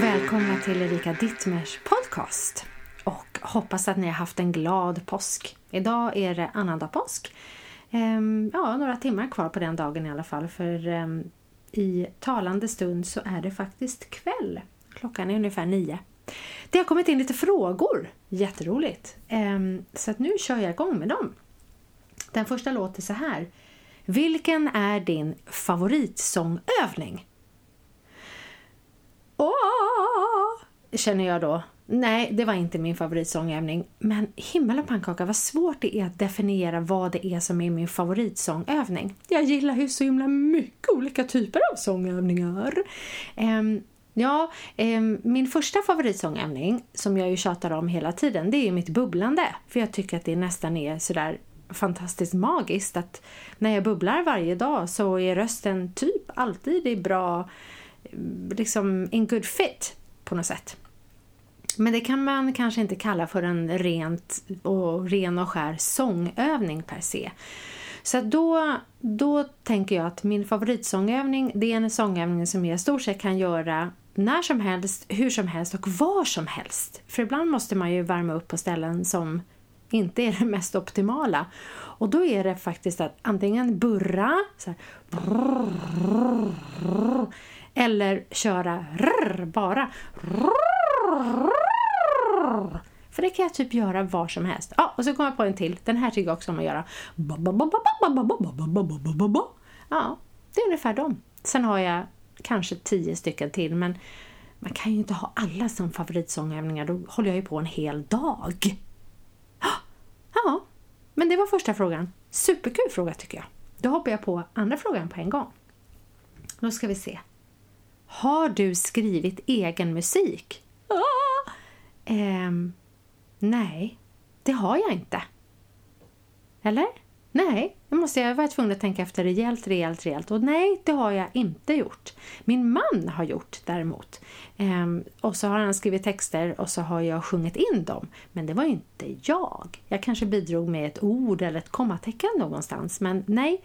Välkomna till Erika Dittmers podcast. Och hoppas att ni har haft en glad påsk. Idag är det annandag påsk. Ehm, ja, några timmar kvar på den dagen i alla fall. För ehm, i talande stund så är det faktiskt kväll. Klockan är ungefär nio. Det har kommit in lite frågor. Jätteroligt. Ehm, så att nu kör jag igång med dem. Den första låter så här. Vilken är din favoritsångövning? Åh, känner jag då. Nej, det var inte min favoritsångövning. Men himmel och pannkaka, vad svårt det är att definiera vad det är som är min favoritsångövning. Jag gillar ju så himla mycket olika typer av sångövningar. Um, ja, um, min första favoritsångövning, som jag ju tjatar om hela tiden, det är mitt bubblande. För jag tycker att det nästan är sådär fantastiskt magiskt att när jag bubblar varje dag så är rösten typ alltid i bra, eh, liksom in good fit på något sätt. Men det kan man kanske inte kalla för en rent och ren och skär sångövning per se. Så då, då tänker jag att min favoritsångövning det är en sångövning som jag i stort sett kan göra när som helst, hur som helst och var som helst. För ibland måste man ju värma upp på ställen som inte är det mest optimala. Och då är det faktiskt att antingen burra så här, eller köra bara. För det kan jag typ göra var som helst. Ja, och så kommer jag på en till. Den här tycker jag också om att göra. Ja, det är ungefär dem. Sen har jag kanske tio stycken till, men man kan ju inte ha alla som favoritsångövningar. Då håller jag ju på en hel dag. Men det var första frågan. Superkul fråga tycker jag. Då hoppar jag på andra frågan på en gång. Då ska vi se. Har du skrivit egen musik? Ah! Ehm, nej, det har jag inte. Eller? Nej, det måste jag vara tvungen att tänka efter rejält, rejält, rejält. Och nej, det har jag inte gjort. Min man har gjort däremot. Ehm, och så har han skrivit texter och så har jag sjungit in dem. Men det var inte jag. Jag kanske bidrog med ett ord eller ett kommatecken någonstans. Men nej,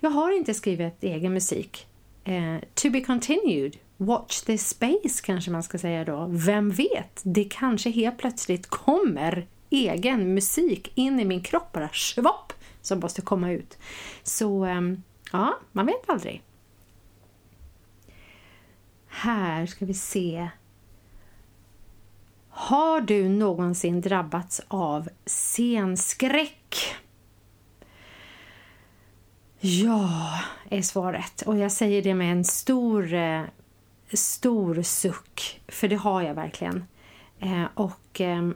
jag har inte skrivit egen musik. Ehm, to be continued. Watch this space kanske man ska säga då. Vem vet? Det kanske helt plötsligt kommer egen musik in i min kropp bara schvopp som måste komma ut. Så ehm, ja, man vet aldrig. Här ska vi se. Har du någonsin drabbats av scenskräck? Ja, är svaret. Och jag säger det med en stor, eh, stor suck. För det har jag verkligen. Eh, och ehm,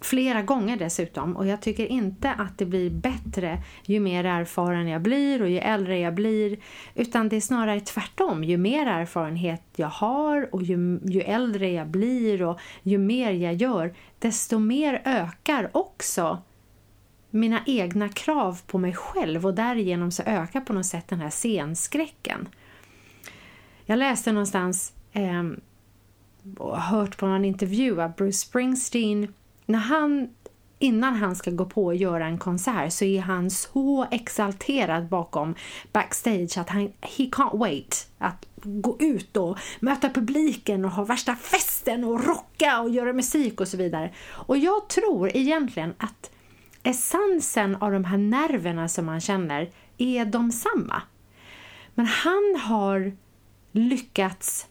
Flera gånger dessutom och jag tycker inte att det blir bättre ju mer erfaren jag blir och ju äldre jag blir utan det är snarare tvärtom. Ju mer erfarenhet jag har och ju, ju äldre jag blir och ju mer jag gör desto mer ökar också mina egna krav på mig själv och därigenom så ökar på något sätt den här scenskräcken. Jag läste någonstans eh, och hört på någon intervju att Bruce Springsteen när han innan han ska gå på och göra en konsert så är han så exalterad bakom backstage att han he can't wait att gå ut och möta publiken och ha värsta festen och rocka och göra musik och så vidare. Och jag tror egentligen att essensen av de här nerverna som man känner är de samma. Men han har lyckats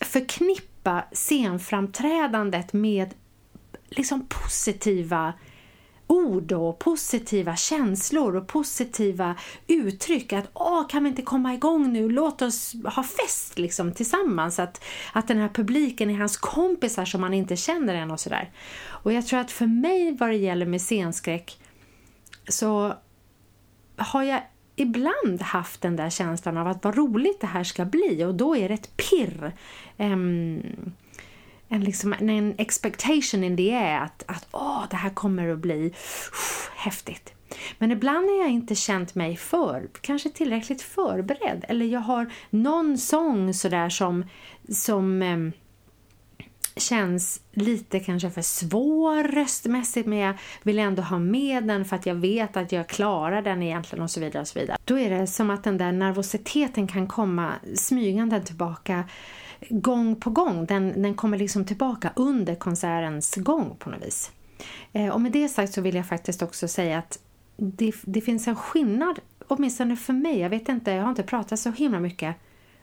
förknippa scenframträdandet med liksom positiva ord och positiva känslor och positiva uttryck. Att åh, kan vi inte komma igång nu? Låt oss ha fest liksom tillsammans. Att, att den här publiken är hans kompisar som han inte känner än och sådär. Och jag tror att för mig vad det gäller med scenskräck så har jag ibland haft den där känslan av att vad roligt det här ska bli och då är det ett pirr. Um, en, liksom, en expectation in the air att, att åh, det här kommer att bli pff, häftigt. Men ibland har jag inte känt mig för, kanske tillräckligt förberedd. Eller jag har någon sång sådär som, som, känns lite kanske för svår röstmässigt men jag vill ändå ha med den för att jag vet att jag klarar den egentligen och så vidare. och så vidare. Då är det som att den där nervositeten kan komma smygande tillbaka gång på gång. Den, den kommer liksom tillbaka under konsertens gång på något vis. Eh, och med det sagt så vill jag faktiskt också säga att det, det finns en skillnad, åtminstone för mig. Jag vet inte, jag har inte pratat så himla mycket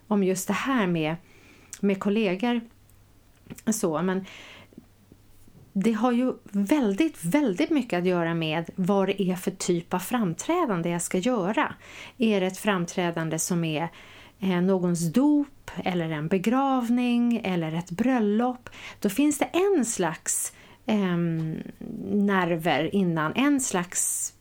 om just det här med, med kollegor så, men det har ju väldigt, väldigt mycket att göra med vad det är för typ av framträdande jag ska göra. Är det ett framträdande som är eh, någons dop eller en begravning eller ett bröllop, då finns det en slags eh, nerver innan, en slags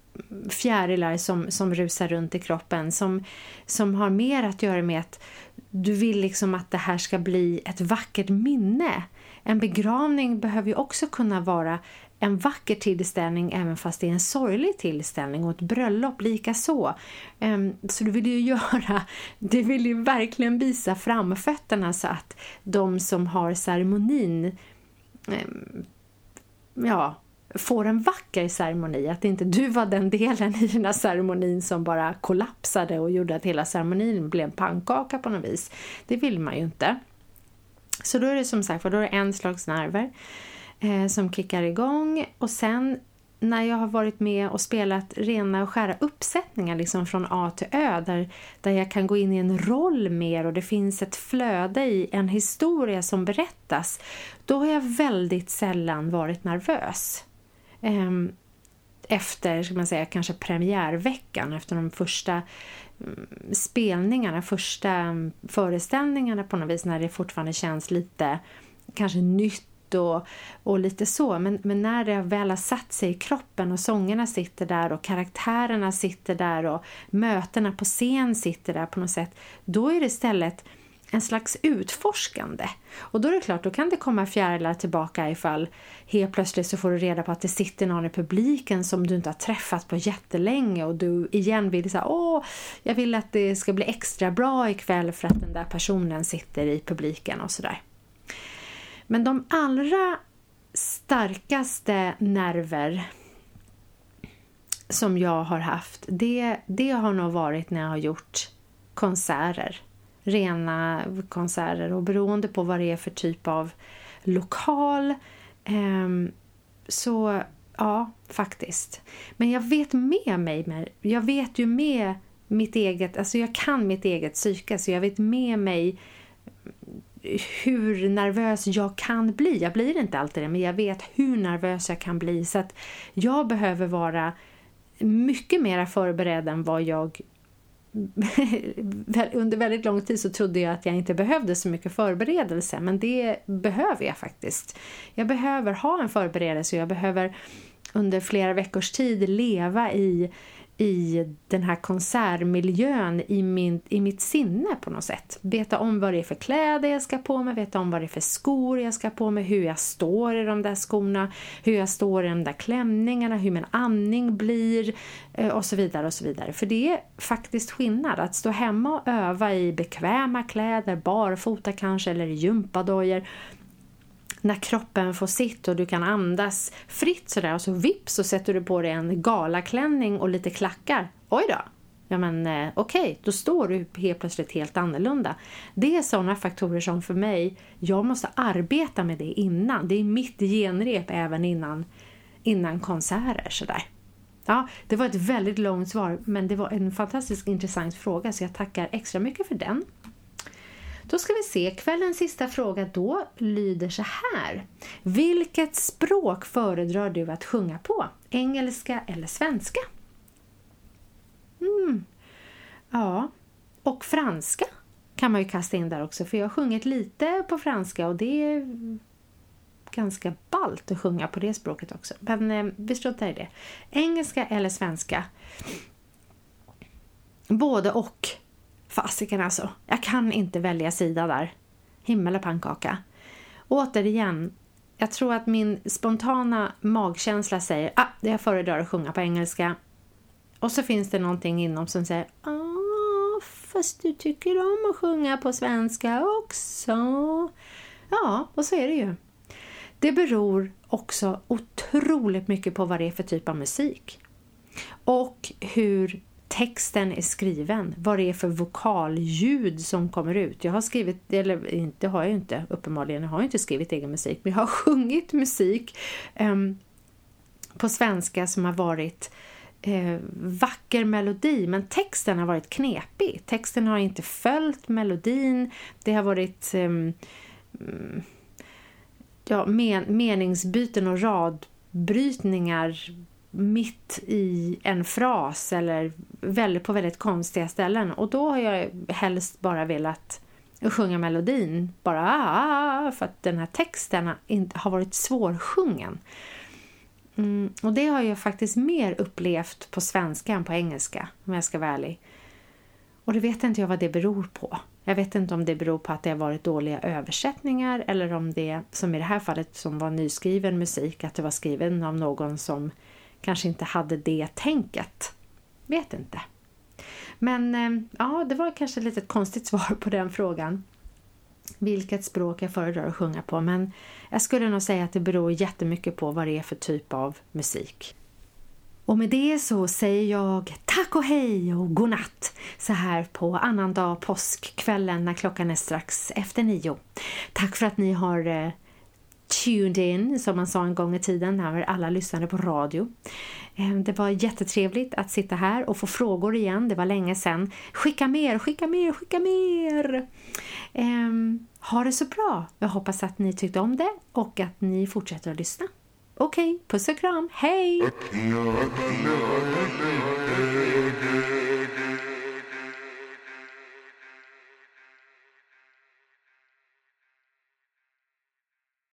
fjärilar som, som rusar runt i kroppen som, som har mer att göra med att du vill liksom att det här ska bli ett vackert minne. En begravning behöver ju också kunna vara en vacker tillställning även fast det är en sorglig tillställning och ett bröllop lika så. Ehm, så du vill ju göra, du vill ju verkligen visa framfötterna så att de som har ceremonin ehm, ja, får en vacker ceremoni. Att inte du var den delen i den här ceremonin som bara kollapsade och gjorde att hela ceremonin blev en pannkaka på något vis. Det vill man ju inte. Så då är det som sagt då är det en slags nerver eh, som kickar igång och sen när jag har varit med och spelat rena och skära uppsättningar liksom från A till Ö där, där jag kan gå in i en roll mer och det finns ett flöde i en historia som berättas då har jag väldigt sällan varit nervös. Ehm, efter, ska man säga, kanske premiärveckan, efter de första mm, spelningarna, första mm, föreställningarna på något vis när det fortfarande känns lite kanske nytt och, och lite så. Men, men när det väl har satt sig i kroppen och sångerna sitter där och karaktärerna sitter där och mötena på scen sitter där på något sätt, då är det istället en slags utforskande. Och då är det klart, då kan det komma fjärilar tillbaka ifall helt plötsligt så får du reda på att det sitter någon i publiken som du inte har träffat på jättelänge och du igen vill säga åh, jag vill att det ska bli extra bra ikväll för att den där personen sitter i publiken och sådär. Men de allra starkaste nerver som jag har haft, det, det har nog varit när jag har gjort konserter. Rena konserter. Och beroende på vad det är för typ av lokal eh, så ja, faktiskt. Men jag vet med mig, jag vet ju med mitt eget, alltså jag kan mitt eget psyke så jag vet med mig hur nervös jag kan bli. Jag blir inte alltid det, men jag vet hur nervös jag kan bli så att jag behöver vara mycket mer förberedd än vad jag under väldigt lång tid så trodde jag att jag inte behövde så mycket förberedelse men det behöver jag faktiskt. Jag behöver ha en förberedelse och jag behöver under flera veckors tid leva i i den här konsertmiljön i, min, i mitt sinne på något sätt. Veta om vad det är för kläder jag ska på mig, veta om vad det är för skor jag ska på mig, hur jag står i de där skorna, hur jag står i de där klänningarna, hur min andning blir eh, och så vidare och så vidare. För det är faktiskt skillnad att stå hemma och öva i bekväma kläder, barfota kanske eller gympadojor när kroppen får sitt och du kan andas fritt sådär och så vips så sätter du på dig en galaklänning och lite klackar. Oj då! Ja men eh, okej, okay, då står du helt plötsligt helt annorlunda. Det är sådana faktorer som för mig, jag måste arbeta med det innan. Det är mitt genrep även innan, innan konserter sådär. Ja, det var ett väldigt långt svar men det var en fantastiskt intressant fråga så jag tackar extra mycket för den. Då ska vi se, kvällens sista fråga då lyder så här. Vilket språk föredrar du att sjunga på? Engelska eller svenska? Mm. Ja, och franska kan man ju kasta in där också för jag har sjungit lite på franska och det är ganska ballt att sjunga på det språket också. Men eh, vi struntar i det. Engelska eller svenska? Både och Fasiken alltså, jag kan inte välja sida där. Himmel och pannkaka. Återigen, jag tror att min spontana magkänsla säger att ah, jag föredrar att sjunga på engelska. Och så finns det någonting inom som säger ah, fast du tycker om att sjunga på svenska också. Ja, och så är det ju. Det beror också otroligt mycket på vad det är för typ av musik. Och hur texten är skriven, vad det är för vokalljud som kommer ut. Jag har skrivit, eller inte har jag inte uppenbarligen, jag har inte skrivit egen musik, men jag har sjungit musik um, på svenska som har varit eh, vacker melodi, men texten har varit knepig. Texten har inte följt melodin, det har varit eh, ja, men, meningsbyten och radbrytningar mitt i en fras eller väldigt, på väldigt konstiga ställen. Och då har jag helst bara velat sjunga melodin, bara ah, ah, ah, ah" för att den här texten har varit svårsjungen. Mm, och det har jag faktiskt mer upplevt på svenska än på engelska, om jag ska vara ärlig. Och det vet inte jag vad det beror på. Jag vet inte om det beror på att det har varit dåliga översättningar eller om det, som i det här fallet som var nyskriven musik, att det var skriven av någon som kanske inte hade det tänket. Vet inte. Men eh, ja, det var kanske lite litet konstigt svar på den frågan. Vilket språk jag föredrar att sjunga på. Men jag skulle nog säga att det beror jättemycket på vad det är för typ av musik. Och med det så säger jag tack och hej och godnatt så här på annandag påskkvällen när klockan är strax efter nio. Tack för att ni har eh, tuned in, som man sa en gång i tiden när alla lyssnade på radio. Ehm, det var jättetrevligt att sitta här och få frågor igen. Det var länge sedan. Skicka mer, skicka mer, skicka mer! Ehm, ha det så bra! Jag hoppas att ni tyckte om det och att ni fortsätter att lyssna. Okej, okay, puss och kram. Hej!